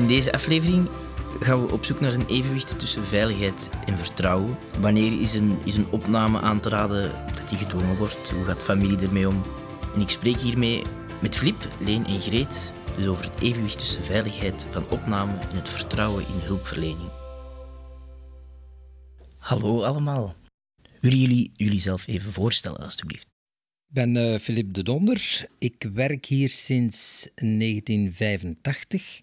In deze aflevering gaan we op zoek naar een evenwicht tussen veiligheid en vertrouwen. Wanneer is een, is een opname aan te raden dat die gedwongen wordt? Hoe gaat familie ermee om? En ik spreek hiermee met Flip, Leen en Greet dus over het evenwicht tussen veiligheid van opname en het vertrouwen in hulpverlening. Hallo allemaal. Willen jullie jullie zelf even voorstellen, alstublieft? Ik ben uh, de Donder. Ik werk hier sinds 1985.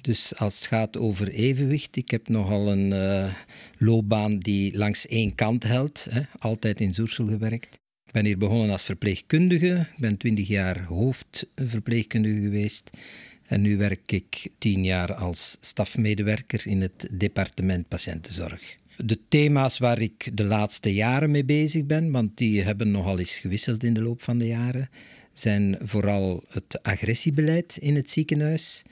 Dus als het gaat over evenwicht, ik heb nogal een uh, loopbaan die langs één kant helpt. Hè. Altijd in Zoersel gewerkt. Ik ben hier begonnen als verpleegkundige. Ik ben twintig jaar hoofdverpleegkundige geweest. En nu werk ik tien jaar als stafmedewerker in het departement patiëntenzorg. De thema's waar ik de laatste jaren mee bezig ben, want die hebben nogal eens gewisseld in de loop van de jaren, zijn vooral het agressiebeleid in het ziekenhuis.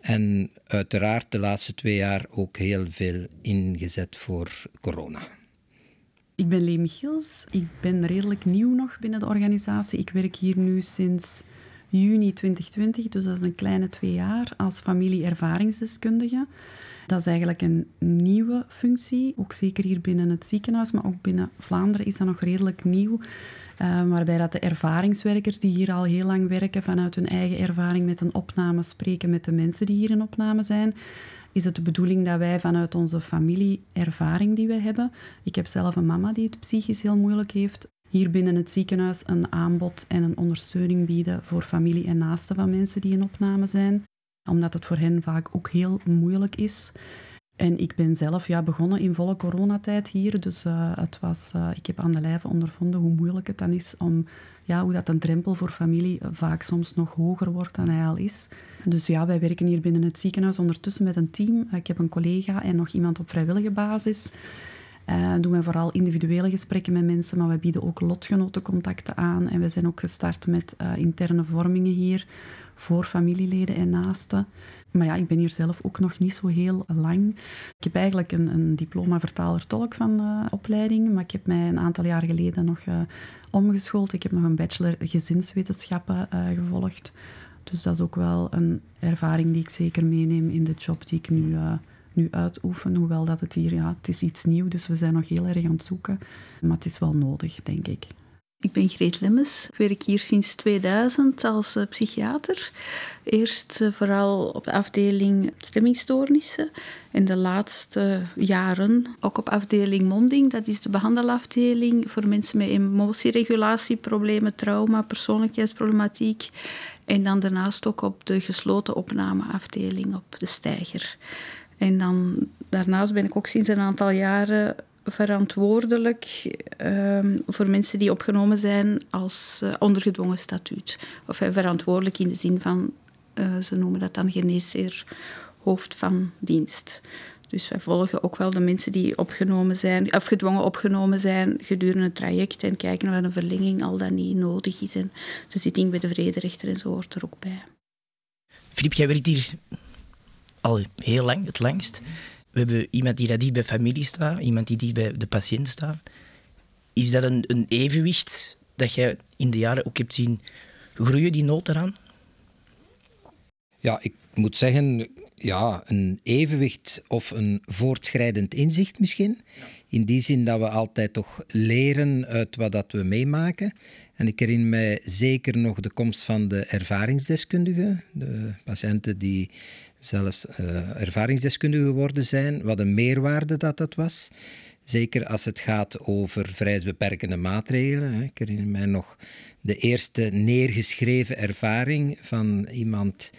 En uiteraard de laatste twee jaar ook heel veel ingezet voor corona. Ik ben Lee Michiels. Ik ben redelijk nieuw nog binnen de organisatie. Ik werk hier nu sinds juni 2020, dus dat is een kleine twee jaar, als familie-ervaringsdeskundige. Dat is eigenlijk een nieuwe functie, ook zeker hier binnen het ziekenhuis, maar ook binnen Vlaanderen is dat nog redelijk nieuw. Uh, waarbij dat de ervaringswerkers die hier al heel lang werken, vanuit hun eigen ervaring met een opname spreken met de mensen die hier in opname zijn is het de bedoeling dat wij vanuit onze familieervaring die we hebben, ik heb zelf een mama die het psychisch heel moeilijk heeft, hier binnen het ziekenhuis een aanbod en een ondersteuning bieden voor familie en naasten van mensen die in opname zijn, omdat het voor hen vaak ook heel moeilijk is. En ik ben zelf ja, begonnen in volle coronatijd hier. Dus uh, het was, uh, ik heb aan de lijve ondervonden hoe moeilijk het dan is om... Ja, hoe dat een drempel voor familie vaak soms nog hoger wordt dan hij al is. Dus ja, wij werken hier binnen het ziekenhuis ondertussen met een team. Ik heb een collega en nog iemand op vrijwillige basis. Uh, doen we vooral individuele gesprekken met mensen, maar we bieden ook lotgenotencontacten aan. En we zijn ook gestart met interne vormingen hier voor familieleden en naasten. Maar ja, ik ben hier zelf ook nog niet zo heel lang. Ik heb eigenlijk een, een diploma vertaler-tolk van de opleiding, maar ik heb mij een aantal jaar geleden nog omgeschoold. Ik heb nog een bachelor gezinswetenschappen gevolgd. Dus dat is ook wel een ervaring die ik zeker meeneem in de job die ik nu, nu uitoefen. Hoewel dat het hier, ja, het is iets nieuw, dus we zijn nog heel erg aan het zoeken. Maar het is wel nodig, denk ik. Ik ben Greet Lemmens. Ik werk hier sinds 2000 als uh, psychiater. Eerst uh, vooral op de afdeling stemmingstoornissen. En de laatste jaren ook op afdeling monding. Dat is de behandelafdeling voor mensen met emotieregulatieproblemen, trauma, persoonlijkheidsproblematiek. En dan daarnaast ook op de gesloten opnameafdeling op de Steiger. En dan daarnaast ben ik ook sinds een aantal jaren verantwoordelijk um, voor mensen die opgenomen zijn als uh, ondergedwongen statuut. Of uh, verantwoordelijk in de zin van, uh, ze noemen dat dan geneesheer hoofd van dienst. Dus wij volgen ook wel de mensen die opgenomen zijn, of gedwongen opgenomen zijn gedurende het traject en kijken of een verlenging al dan niet nodig is. En de zitting bij de vrederechter en zo hoort er ook bij. Filip, jij werkt hier al heel lang, het langst. We hebben iemand die dicht bij familie staat, iemand die dicht bij de patiënt staat. Is dat een, een evenwicht dat jij in de jaren ook hebt zien groeien, die nood eraan? Ja, ik moet zeggen, ja, een evenwicht of een voortschrijdend inzicht misschien. In die zin dat we altijd toch leren uit wat dat we meemaken. En ik herinner mij zeker nog de komst van de ervaringsdeskundigen, de patiënten die zelfs uh, ervaringsdeskundige geworden zijn, wat een meerwaarde dat dat was. Zeker als het gaat over vrijheidsbeperkende maatregelen. Ik herinner mij nog de eerste neergeschreven ervaring van iemand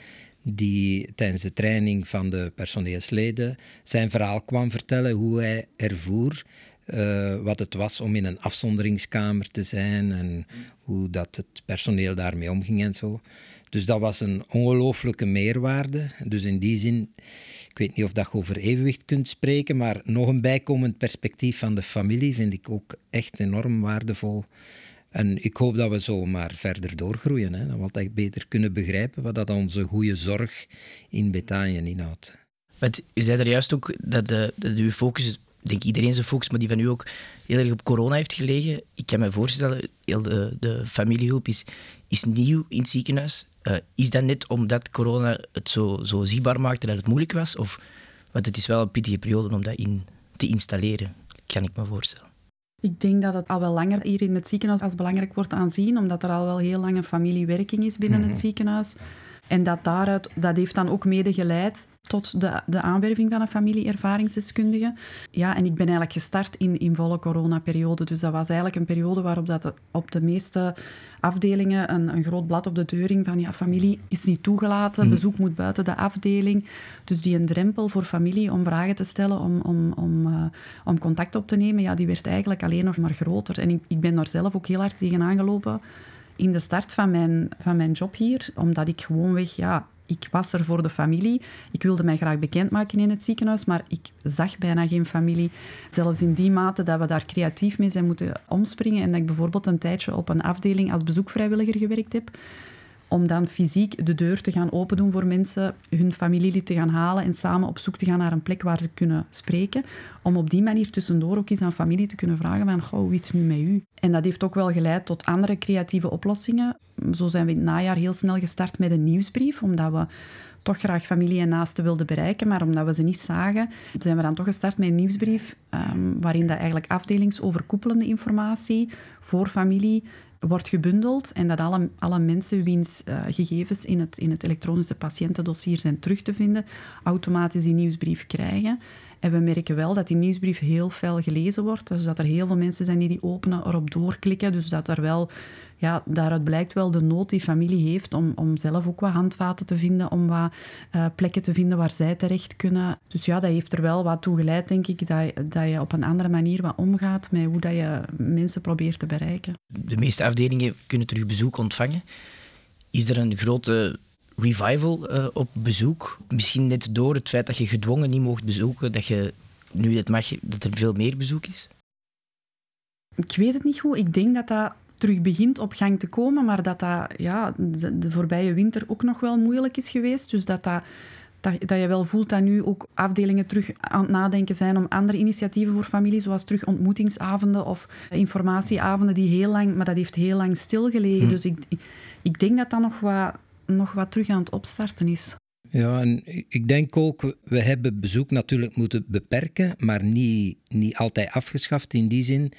die tijdens de training van de personeelsleden zijn verhaal kwam vertellen hoe hij ervoer uh, wat het was om in een afzonderingskamer te zijn en hoe dat het personeel daarmee omging en zo. Dus dat was een ongelooflijke meerwaarde. Dus in die zin, ik weet niet of dat je over evenwicht kunt spreken, maar nog een bijkomend perspectief van de familie vind ik ook echt enorm waardevol. En ik hoop dat we zo maar verder doorgroeien. Hè? Dat we beter kunnen begrijpen wat dat onze goede zorg in Betanië inhoudt. Want u zei er juist ook dat, de, dat uw focus denk iedereen zijn focus, maar die van u ook heel erg op corona heeft gelegen. Ik kan me voorstellen, heel de, de familiehulp is, is nieuw in het ziekenhuis. Uh, is dat net omdat corona het zo, zo zichtbaar maakte dat het moeilijk was? Of, want het is wel een pittige periode om dat in te installeren, kan ik me voorstellen. Ik denk dat het al wel langer hier in het ziekenhuis als belangrijk wordt aanzien, omdat er al wel heel lange familiewerking is binnen het mhm. ziekenhuis. En dat, daaruit, dat heeft dan ook mede geleid tot de, de aanwerving van een familie-ervaringsdeskundige. Ja, en ik ben eigenlijk gestart in, in volle coronaperiode. Dus dat was eigenlijk een periode waarop dat op de meeste afdelingen een, een groot blad op de deur ging van ja, familie is niet toegelaten, mhm. bezoek moet buiten de afdeling. Dus die een drempel voor familie om vragen te stellen, om, om, om, uh, om contact op te nemen, ja, die werd eigenlijk alleen nog maar groter. En ik, ik ben daar zelf ook heel hard tegen aangelopen in de start van mijn, van mijn job hier, omdat ik gewoonweg, ja, ik was er voor de familie. Ik wilde mij graag bekendmaken in het ziekenhuis, maar ik zag bijna geen familie. Zelfs in die mate dat we daar creatief mee zijn moeten omspringen en dat ik bijvoorbeeld een tijdje op een afdeling als bezoekvrijwilliger gewerkt heb om dan fysiek de deur te gaan opendoen voor mensen, hun familielid te gaan halen en samen op zoek te gaan naar een plek waar ze kunnen spreken. Om op die manier tussendoor ook eens aan familie te kunnen vragen van, goh, hoe is nu met u? En dat heeft ook wel geleid tot andere creatieve oplossingen. Zo zijn we in het najaar heel snel gestart met een nieuwsbrief, omdat we toch graag familie en naasten wilden bereiken, maar omdat we ze niet zagen, zijn we dan toch gestart met een nieuwsbrief ehm, waarin dat eigenlijk afdelingsoverkoepelende informatie voor familie wordt gebundeld en dat alle, alle mensen wiens uh, gegevens in het, in het elektronische patiëntendossier zijn terug te vinden, automatisch die nieuwsbrief krijgen. En we merken wel dat die nieuwsbrief heel fel gelezen wordt. Dus dat er heel veel mensen zijn die die openen, erop doorklikken. Dus dat er wel ja, daaruit blijkt wel de nood die familie heeft om, om zelf ook wat handvaten te vinden, om wat uh, plekken te vinden waar zij terecht kunnen. Dus ja, dat heeft er wel wat toe geleid, denk ik, dat, dat je op een andere manier wat omgaat met hoe dat je mensen probeert te bereiken. De meeste afdelingen kunnen terug bezoek ontvangen. Is er een grote revival uh, op bezoek? Misschien net door het feit dat je gedwongen niet mocht bezoeken, dat je nu dat mag, dat er veel meer bezoek is? Ik weet het niet goed. Ik denk dat dat terug begint op gang te komen, maar dat dat ja, de, voorbije winter ook nog wel moeilijk is geweest. Dus dat dat dat, dat, je wel voelt dat nu ook afdelingen terug aan het nadenken zijn om andere initiatieven voor familie, zoals terug ontmoetingsavonden of informatieavonden, die heel lang, maar dat heeft heel lang stilgelegen. Hm. Dus ik, ik denk dat dat nog wat, nog wat terug aan het opstarten is. Ja, en ik denk ook, we hebben bezoek natuurlijk moeten beperken, maar niet, niet altijd afgeschaft in die zin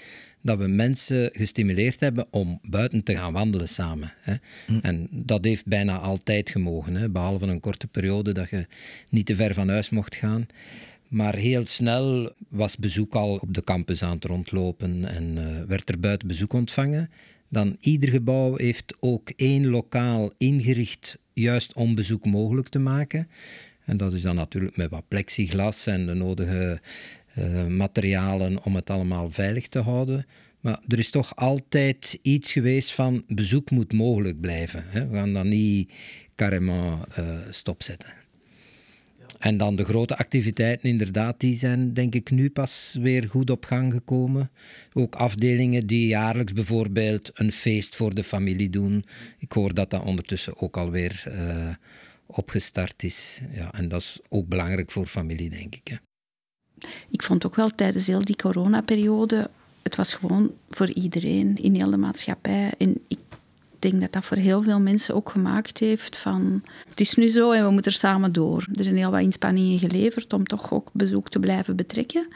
dat we mensen gestimuleerd hebben om buiten te gaan wandelen samen. Hè. Hm. En dat heeft bijna altijd gemogen, hè, behalve een korte periode dat je niet te ver van huis mocht gaan. Maar heel snel was bezoek al op de campus aan het rondlopen en uh, werd er buiten bezoek ontvangen. Dan ieder gebouw heeft ook één lokaal ingericht juist om bezoek mogelijk te maken. En dat is dan natuurlijk met wat plexiglas en de nodige uh, materialen om het allemaal veilig te houden. Maar er is toch altijd iets geweest van bezoek moet mogelijk blijven. Hè? We gaan dat niet carrément uh, stopzetten. En dan de grote activiteiten, inderdaad, die zijn denk ik nu pas weer goed op gang gekomen. Ook afdelingen die jaarlijks bijvoorbeeld een feest voor de familie doen. Ik hoor dat dat ondertussen ook alweer uh, opgestart is. Ja, en dat is ook belangrijk voor familie, denk ik. Hè. Ik vond ook wel tijdens heel die coronaperiode, het was gewoon voor iedereen in heel de maatschappij. En denk dat dat voor heel veel mensen ook gemaakt heeft van het is nu zo en we moeten er samen door. Er zijn heel wat inspanningen geleverd om toch ook bezoek te blijven betrekken.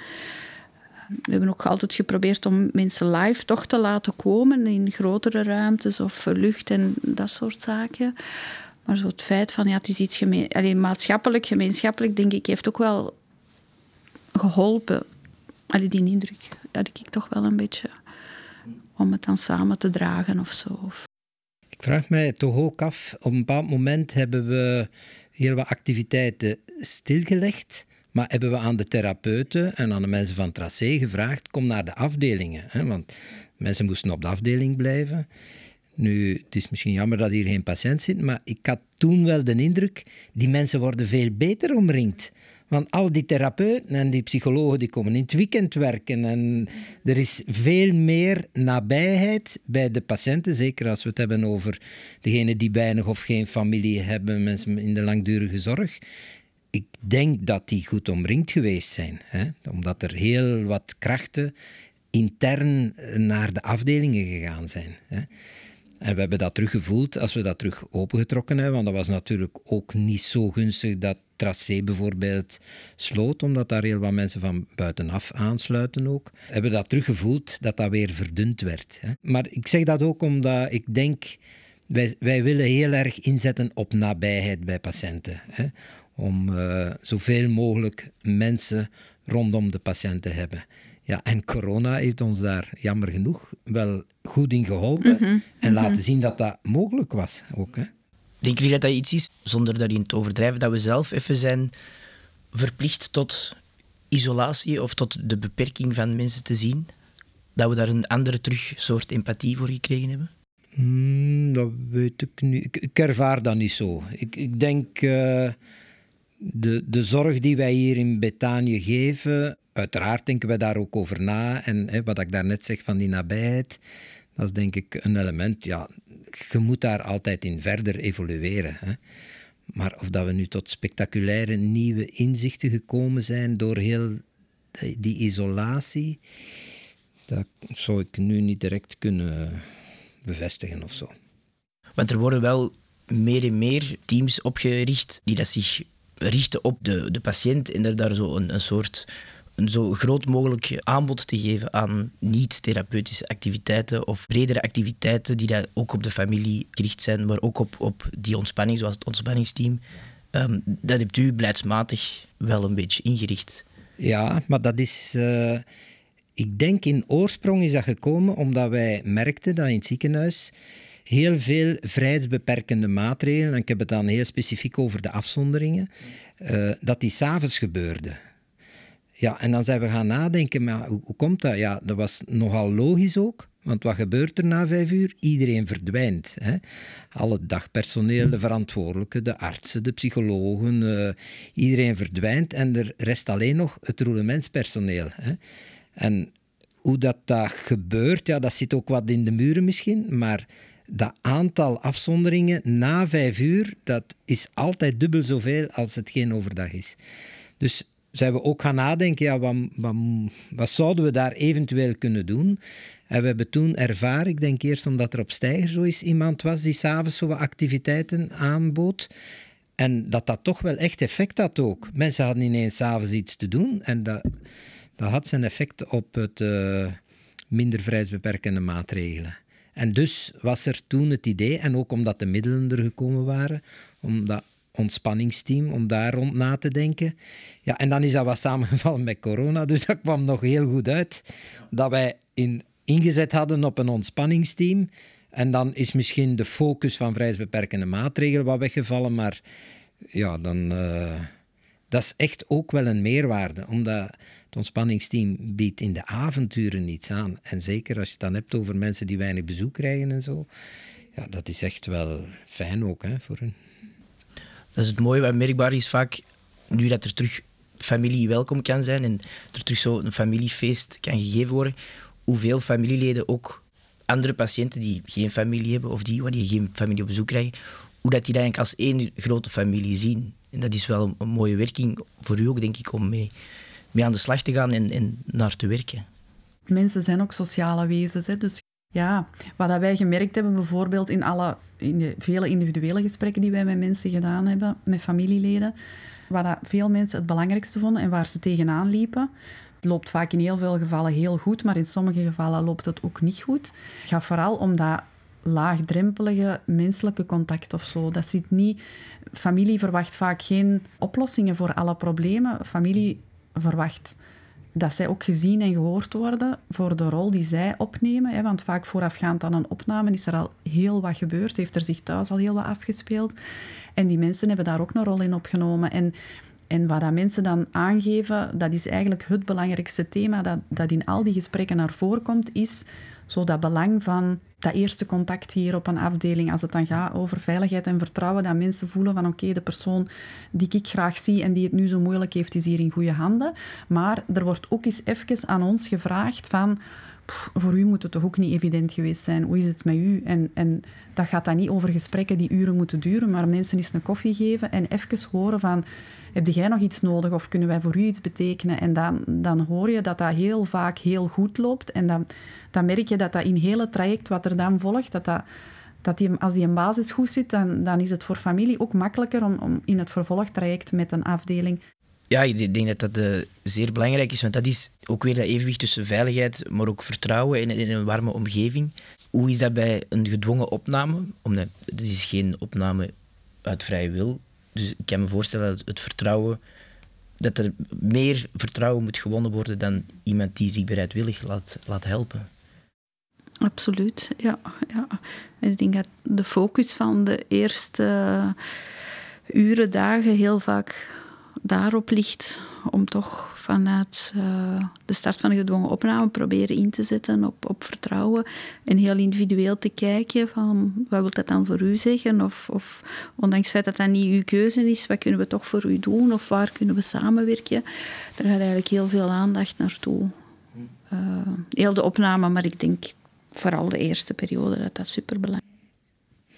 We hebben ook altijd geprobeerd om mensen live toch te laten komen in grotere ruimtes of lucht en dat soort zaken. Maar zo het feit van ja, het is iets gemeen, alleen maatschappelijk, gemeenschappelijk, denk ik, heeft ook wel geholpen. Allee, die indruk had ik toch wel een beetje om het dan samen te dragen of zo. Vraag mij toch ook af, op een bepaald moment hebben we heel wat activiteiten stilgelegd. Maar hebben we aan de therapeuten en aan de mensen van Tracé gevraagd: kom naar de afdelingen. Hè? Want mensen moesten op de afdeling blijven. Nu, het is misschien jammer dat hier geen patiënt zit, maar ik had toen wel de indruk: die mensen worden veel beter omringd. Want al die therapeuten en die psychologen die komen in het weekend werken. En er is veel meer nabijheid bij de patiënten. Zeker als we het hebben over degenen die weinig of geen familie hebben, mensen in de langdurige zorg. ik denk dat die goed omringd geweest zijn. Hè? Omdat er heel wat krachten intern naar de afdelingen gegaan zijn. Hè? En we hebben dat teruggevoeld als we dat terug opengetrokken hebben. Want dat was natuurlijk ook niet zo gunstig dat tracé bijvoorbeeld sloot, omdat daar heel wat mensen van buitenaf aansluiten ook. Hebben dat teruggevoeld dat dat weer verdund werd. Hè. Maar ik zeg dat ook omdat ik denk, wij, wij willen heel erg inzetten op nabijheid bij patiënten. Hè. Om uh, zoveel mogelijk mensen rondom de patiënt te hebben. Ja, en corona heeft ons daar jammer genoeg wel goed in geholpen mhm, en mhm. laten zien dat dat mogelijk was ook. Hè. Denken jullie dat dat iets is, zonder daarin te overdrijven, dat we zelf even zijn verplicht tot isolatie of tot de beperking van mensen te zien? Dat we daar een andere terug soort empathie voor gekregen hebben? Hmm, dat weet ik niet. Ik, ik, ervaar dat niet zo. Ik, ik denk uh, de, de zorg die wij hier in Betanië geven, uiteraard denken we daar ook over na. En hè, wat ik daarnet zeg van die nabijheid, dat is denk ik een element. Ja, je moet daar altijd in verder evolueren. Hè. Maar of dat we nu tot spectaculaire nieuwe inzichten gekomen zijn door heel die isolatie, dat zou ik nu niet direct kunnen bevestigen of zo. Want er worden wel meer en meer teams opgericht die dat zich richten op de, de patiënt en er daar zo een, een soort een zo groot mogelijk aanbod te geven aan niet-therapeutische activiteiten of bredere activiteiten die dat ook op de familie gericht zijn, maar ook op, op die ontspanning, zoals het ontspanningsteam. Um, dat hebt u beleidsmatig wel een beetje ingericht. Ja, maar dat is... Uh, ik denk in oorsprong is dat gekomen omdat wij merkten dat in het ziekenhuis heel veel vrijheidsbeperkende maatregelen, en ik heb het dan heel specifiek over de afzonderingen, uh, dat die s'avonds gebeurden. Ja, en dan zijn we gaan nadenken, maar hoe, komt dat? Ja, dat was nogal logisch ook. Want wat gebeurt er na vijf uur? Iedereen verdwijnt. Hè? Al het dagpersoneel, de verantwoordelijken, de artsen, de psychologen, uh, iedereen verdwijnt en er rest alleen nog het roulementspersoneel. Hè? En hoe dat, dat gebeurt, ja, dat zit ook wat in de muren misschien, maar dat aantal afzonderingen na vijf uur, dat is altijd dubbel zoveel als het geen overdag is. Dus zijn we ook gaan nadenken, ja, wat, wat, wat, zouden we daar eventueel kunnen doen? En we hebben toen ervaren, ik denk eerst omdat er op Steiger zo is iemand was die s'avonds zo wat activiteiten aanbood. En dat dat toch wel echt effect had ook. Mensen hadden ineens s'avonds iets te doen en dat, dat had zijn effect op het uh, minder vrijheidsbeperkende maatregelen. En dus was er toen het idee, en ook omdat de middelen er gekomen waren, om dat ontspanningsteam om daar rond na te denken. Ja, en dan is dat wat samengevallen met corona, dus dat kwam nog heel goed uit. Dat wij in, ingezet hadden op een ontspanningsteam. En dan is misschien de focus van vrijheidsbeperkende maatregelen wat weggevallen, maar ja, dan... Uh, dat is echt ook wel een meerwaarde, omdat het ontspanningsteam biedt in de avonturen niets aan. En zeker als je het dan hebt over mensen die weinig bezoek krijgen en zo. Ja, dat is echt wel fijn ook hè, voor hen. Dat is het mooie wat merkbaar is vaak, nu dat er terug familie welkom kan zijn en er terug zo een familiefeest kan gegeven worden, hoeveel familieleden ook andere patiënten die geen familie hebben of die, die geen familie op bezoek krijgen, hoe dat die dat eigenlijk als één grote familie zien. En dat is wel een mooie werking voor u ook, denk ik, om mee, mee aan de slag te gaan en, en naar te werken. Mensen zijn ook sociale wezens, hè? dus ja, wat wij gemerkt hebben, bijvoorbeeld in, alle, in de vele individuele gesprekken die wij met mensen gedaan hebben, met familieleden, wat veel mensen het belangrijkste vonden en waar ze tegenaan liepen. Het loopt vaak in heel veel gevallen heel goed, maar in sommige gevallen loopt het ook niet goed. Het gaat vooral om dat laagdrempelige menselijke contact of zo. Dat zit niet... Familie verwacht vaak geen oplossingen voor alle problemen. Familie verwacht dat zij ook gezien en gehoord worden voor de rol die zij opnemen. Hè, want vaak voorafgaand aan een opname is er al heel wat gebeurd, heeft er zich thuis al heel wat afgespeeld. En die mensen hebben daar ook een rol in opgenomen. En, en wat dat mensen dan aangeven, dat is eigenlijk het belangrijkste thema dat, dat in al die gesprekken naar voren komt, is zo dat belang van dat eerste contact hier op een afdeling, als het dan gaat over veiligheid en vertrouwen, dat mensen voelen van oké, de persoon die ik graag zie en die het nu zo moeilijk heeft, is hier in goede handen. Maar er wordt ook eens even aan ons gevraagd van voor u moet het toch ook niet evident geweest zijn. Hoe is het met u? En, en dat gaat dan niet over gesprekken die uren moeten duren, maar mensen eens een koffie geven en even horen van... Heb jij nog iets nodig of kunnen wij voor u iets betekenen? En dan, dan hoor je dat dat heel vaak heel goed loopt. En dan, dan merk je dat dat in heel het traject wat er dan volgt, dat dat dat die, als die in basis goed zit, dan, dan is het voor familie ook makkelijker om, om in het vervolgtraject met een afdeling. Ja, ik denk dat dat uh, zeer belangrijk is, want dat is ook weer dat evenwicht tussen veiligheid, maar ook vertrouwen in, een warme omgeving. Hoe is dat bij een gedwongen opname? Omdat het is geen opname uit vrije wil. Dus ik kan me voorstellen dat het vertrouwen, dat er meer vertrouwen moet gewonnen worden dan iemand die zich bereidwillig laat, laat helpen. Absoluut, ja, ja. ik denk dat de focus van de eerste uren, dagen heel vaak daarop ligt om toch vanuit uh, de start van de gedwongen opname proberen in te zetten op, op vertrouwen en heel individueel te kijken van wat wil dat dan voor u zeggen of, of ondanks het feit dat dat niet uw keuze is, wat kunnen we toch voor u doen of waar kunnen we samenwerken. Daar gaat eigenlijk heel veel aandacht naartoe. Uh, heel de opname, maar ik denk vooral de eerste periode, dat dat superbelangrijk is.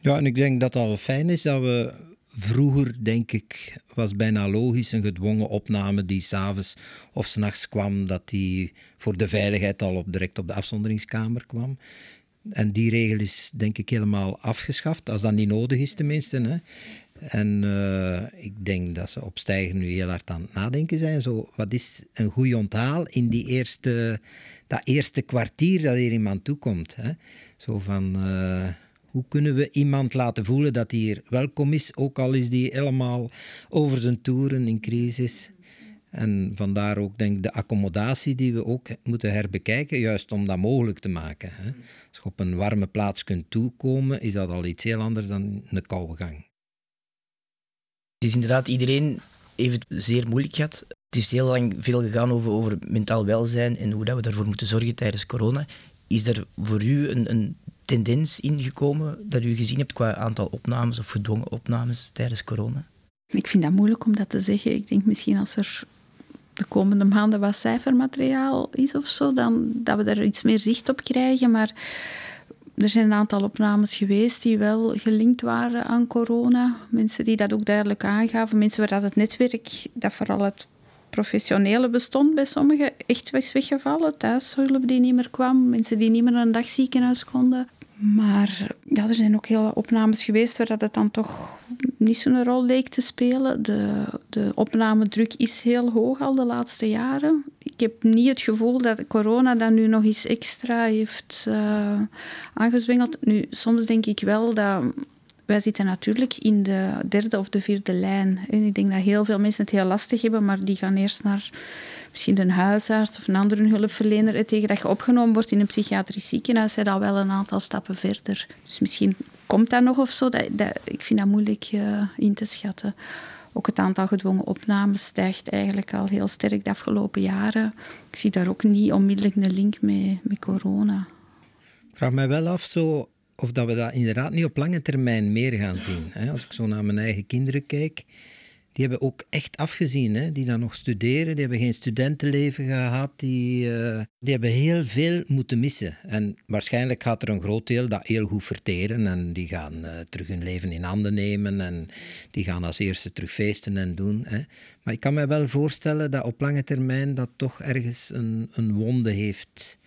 Ja, en ik denk dat het al fijn is dat we vroeger, denk ik, was bijna logisch een gedwongen opname die s'avonds of s'nachts kwam, dat die voor de veiligheid al op, direct op de afzonderingskamer kwam. En die regel is denk ik helemaal afgeschaft, als dat niet nodig is tenminste. Hè. En uh, ik denk dat ze op nu heel hard aan het nadenken zijn. Zo, wat is een goed onthaal in die eerste, dat eerste kwartier dat er iemand toekomt? Hè? Zo van, uh, hoe kunnen we iemand laten voelen dat hij hier welkom is, ook al is die helemaal over zijn toeren in crisis? En vandaar ook denk ik de accommodatie die we ook moeten herbekijken, juist om dat mogelijk te maken. Hè? Als je op een warme plaats kunt toekomen, is dat al iets heel anders dan een koude gang. Het is inderdaad, iedereen heeft zeer moeilijk gehad. Het is heel lang veel gegaan over, over mentaal welzijn en hoe dat we daarvoor moeten zorgen tijdens corona. Is er voor u een, een tendens ingekomen dat u gezien hebt qua aantal opnames of gedwongen opnames tijdens corona? Ik vind dat moeilijk om dat te zeggen. Ik denk misschien als er de komende maanden wat cijfermateriaal is of zo, dan dat we daar iets meer zicht op krijgen. Maar er zijn een aantal opnames geweest die wel gelinkt waren aan corona. Mensen die dat ook duidelijk aangaven. Mensen waar dat het netwerk, dat vooral het professionele bestond bij sommigen, echt was weggevallen. Thuiszorg die niet meer kwam. Mensen die niet meer een dagziekenhuis konden. Maar ja, er zijn ook heel wat opnames geweest waar dat het dan toch niet zo'n rol leek te spelen. De, de opnamedruk is heel hoog al de laatste jaren. Ik heb niet het gevoel dat corona dat nu nog eens extra heeft uh, aangezwengeld. Nu, soms denk ik wel dat wij zitten natuurlijk in de derde of de vierde lijn. En ik denk dat heel veel mensen het heel lastig hebben, maar die gaan eerst naar misschien een huisarts of een andere hulpverlener. En tegen dat je opgenomen wordt in een psychiatrisch ziekenhuis, zijn al wel een aantal stappen verder. Dus misschien komt dat nog of zo. Dat, dat ik vind dat moeilijk uh, in te schatten. Ook het aantal gedwongen opnames stijgt eigenlijk al heel sterk de afgelopen jaren. Ik zie daar ook niet onmiddellijk een link mee met corona. Ik vraag mij wel af zo, of dat we dat inderdaad niet op lange termijn meer gaan zien. Als ik zo naar mijn eigen kinderen kijk, die hebben ook echt afgezien. Hè? Die dan nog studeren, die hebben geen studentenleven gehad, die, uh, die hebben heel veel moeten missen. En waarschijnlijk gaat er een groot deel dat heel goed verteren en die gaan uh, terug hun leven in handen nemen en die gaan als eerste terug feesten en doen. Hè? Maar ik kan me wel voorstellen dat op lange termijn dat toch ergens een, een wonde heeft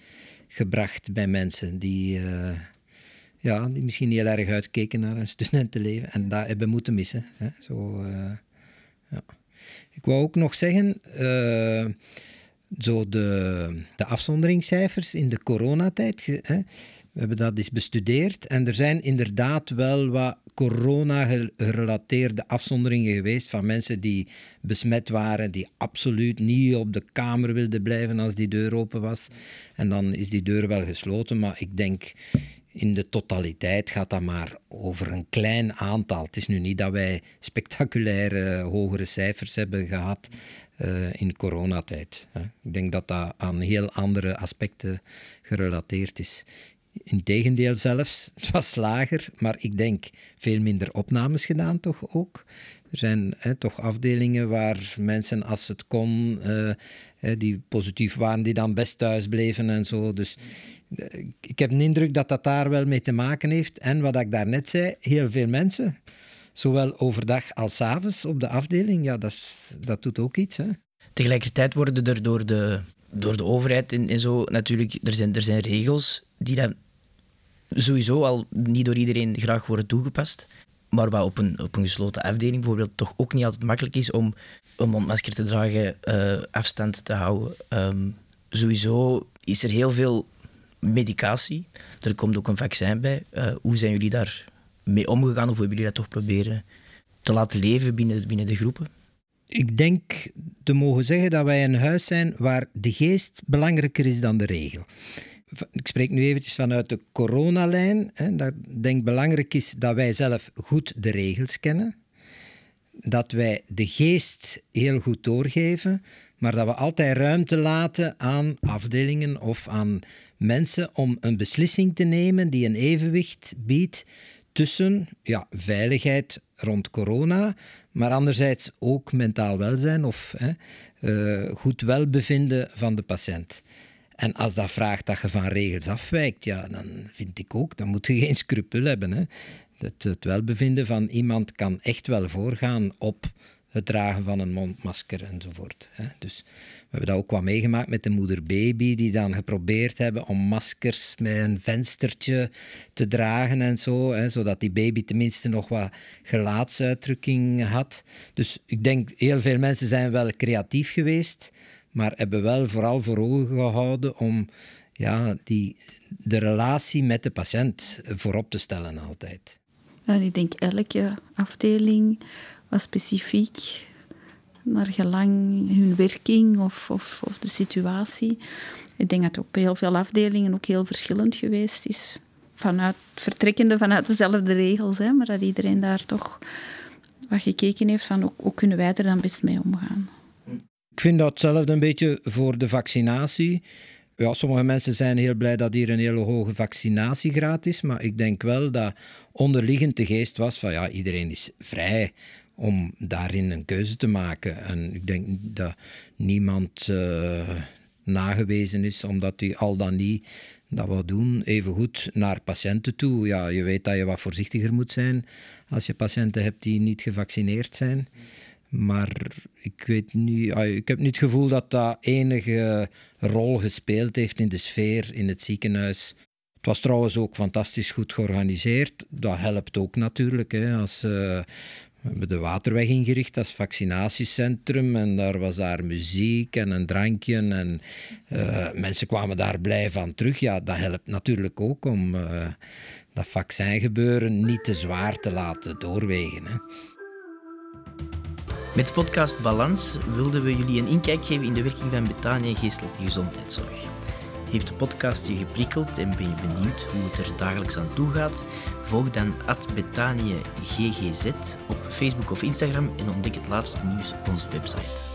gebracht bij mensen die... Uh, ja, die misschien heel erg uitkeken naar een studentenleven en dat hebben moeten missen. Hè? Zo, uh, ja. Ik wou ook nog zeggen, uh, zo de, de afzonderingscijfers in de coronatijd, hè, we hebben dat eens bestudeerd en er zijn inderdaad wel wat corona-gerelateerde afzonderingen geweest van mensen die besmet waren, die absoluut niet op de kamer wilden blijven als die deur open was. En dan is die deur wel gesloten, maar ik denk in de totaliteit gaat dat maar over een klein aantal. Het is nu niet dat wij spectaculaire hogere cijfers hebben gehad uh, in coronatijd. Hè. Ik denk dat dat aan heel andere aspecten gerelateerd is. Integendeel zelfs, het was lager, maar ik denk veel minder opnames gedaan toch ook. Er zijn toch afdelingen waar mensen, als het kon, uh, die positief waren, die dan best thuis bleven en zo. Dus uh, ik heb de indruk dat dat daar wel mee te maken heeft. En wat ik daarnet zei, heel veel mensen, zowel overdag als avonds op de afdeling, ja, dat, dat doet ook iets. Hè. Tegelijkertijd worden er door de, door de overheid en, en zo natuurlijk, er zijn, er zijn regels die dan sowieso al niet door iedereen graag worden toegepast. Maar wat op een, op een gesloten afdeling bijvoorbeeld toch ook niet altijd makkelijk is om een mondmasker te dragen, uh, afstand te houden. Um, sowieso is er heel veel medicatie. Er komt ook een vaccin bij. Uh, hoe zijn jullie daar mee omgegaan of hoe hebben jullie dat toch proberen te laten leven binnen, binnen de groepen? Ik denk te mogen zeggen dat wij een huis zijn waar de geest belangrijker is dan de regel ik spreek nu eventjes vanuit de coronalijn. Hè, dat ik denk belangrijk is dat wij zelf goed de regels kennen. Dat wij de geest heel goed doorgeven, maar dat we altijd ruimte laten aan afdelingen of aan mensen om een beslissing te nemen die een evenwicht biedt tussen ja, veiligheid rond corona, maar anderzijds ook mentaal welzijn of hè, uh, goed welbevinden van de patiënt. En als dat vraagt dat je van regels afwijkt, ja, dan vind ik ook, dan moet je geen scrupule hebben. Hè. Het, het welbevinden van iemand kan echt wel voorgaan op het dragen van een mondmasker enzovoort. Hè. Dus we hebben dat ook wat meegemaakt met de moeder-baby, die dan geprobeerd hebben om maskers met een venstertje te dragen en zo, hè, zodat die baby tenminste nog wat gelaatsuitdrukking had. Dus ik denk, heel veel mensen zijn wel creatief geweest, maar hebben wel vooral voor ogen gehouden om ja, die, de relatie met de patiënt voorop te stellen altijd. Ja, ik denk elke afdeling was specifiek naar gelang hun werking of, of, of de situatie. Ik denk dat het op heel veel afdelingen ook heel verschillend geweest is. Vanuit, vertrekkende vanuit dezelfde regels, hè, maar dat iedereen daar toch wat gekeken heeft van hoe, hoe kunnen wij er dan best mee omgaan. Ik vind dat hetzelfde een beetje voor de vaccinatie. Ja, sommige mensen zijn heel blij dat hier een hele hoge vaccinatiegraad is, maar ik denk wel dat onderliggend de geest was van ja, iedereen is vrij om daarin een keuze te maken. En ik denk dat niemand uh, nagewezen is omdat hij al dan niet dat wil doen. Evengoed naar patiënten toe. Ja, je weet dat je wat voorzichtiger moet zijn als je patiënten hebt die niet gevaccineerd zijn. Maar ik weet niet, ik heb niet het gevoel dat dat enige rol gespeeld heeft in de sfeer in het ziekenhuis. Het was trouwens ook fantastisch goed georganiseerd. Dat helpt ook natuurlijk. Hè, als, uh, we hebben de Waterweg ingericht als vaccinatiecentrum en daar was daar muziek en een drankje en uh, mensen kwamen daar blij van terug. Ja, dat helpt natuurlijk ook om uh, dat vaccingebeuren niet te zwaar te laten doorwegen. Hè. Met de podcast Balans wilden we jullie een inkijk geven in de werking van Betania Geestelijke Gezondheidszorg. Heeft de podcast je geprikkeld en ben je benieuwd hoe het er dagelijks aan toe gaat? Volg dan Betania GGZ op Facebook of Instagram en ontdek het laatste nieuws op onze website.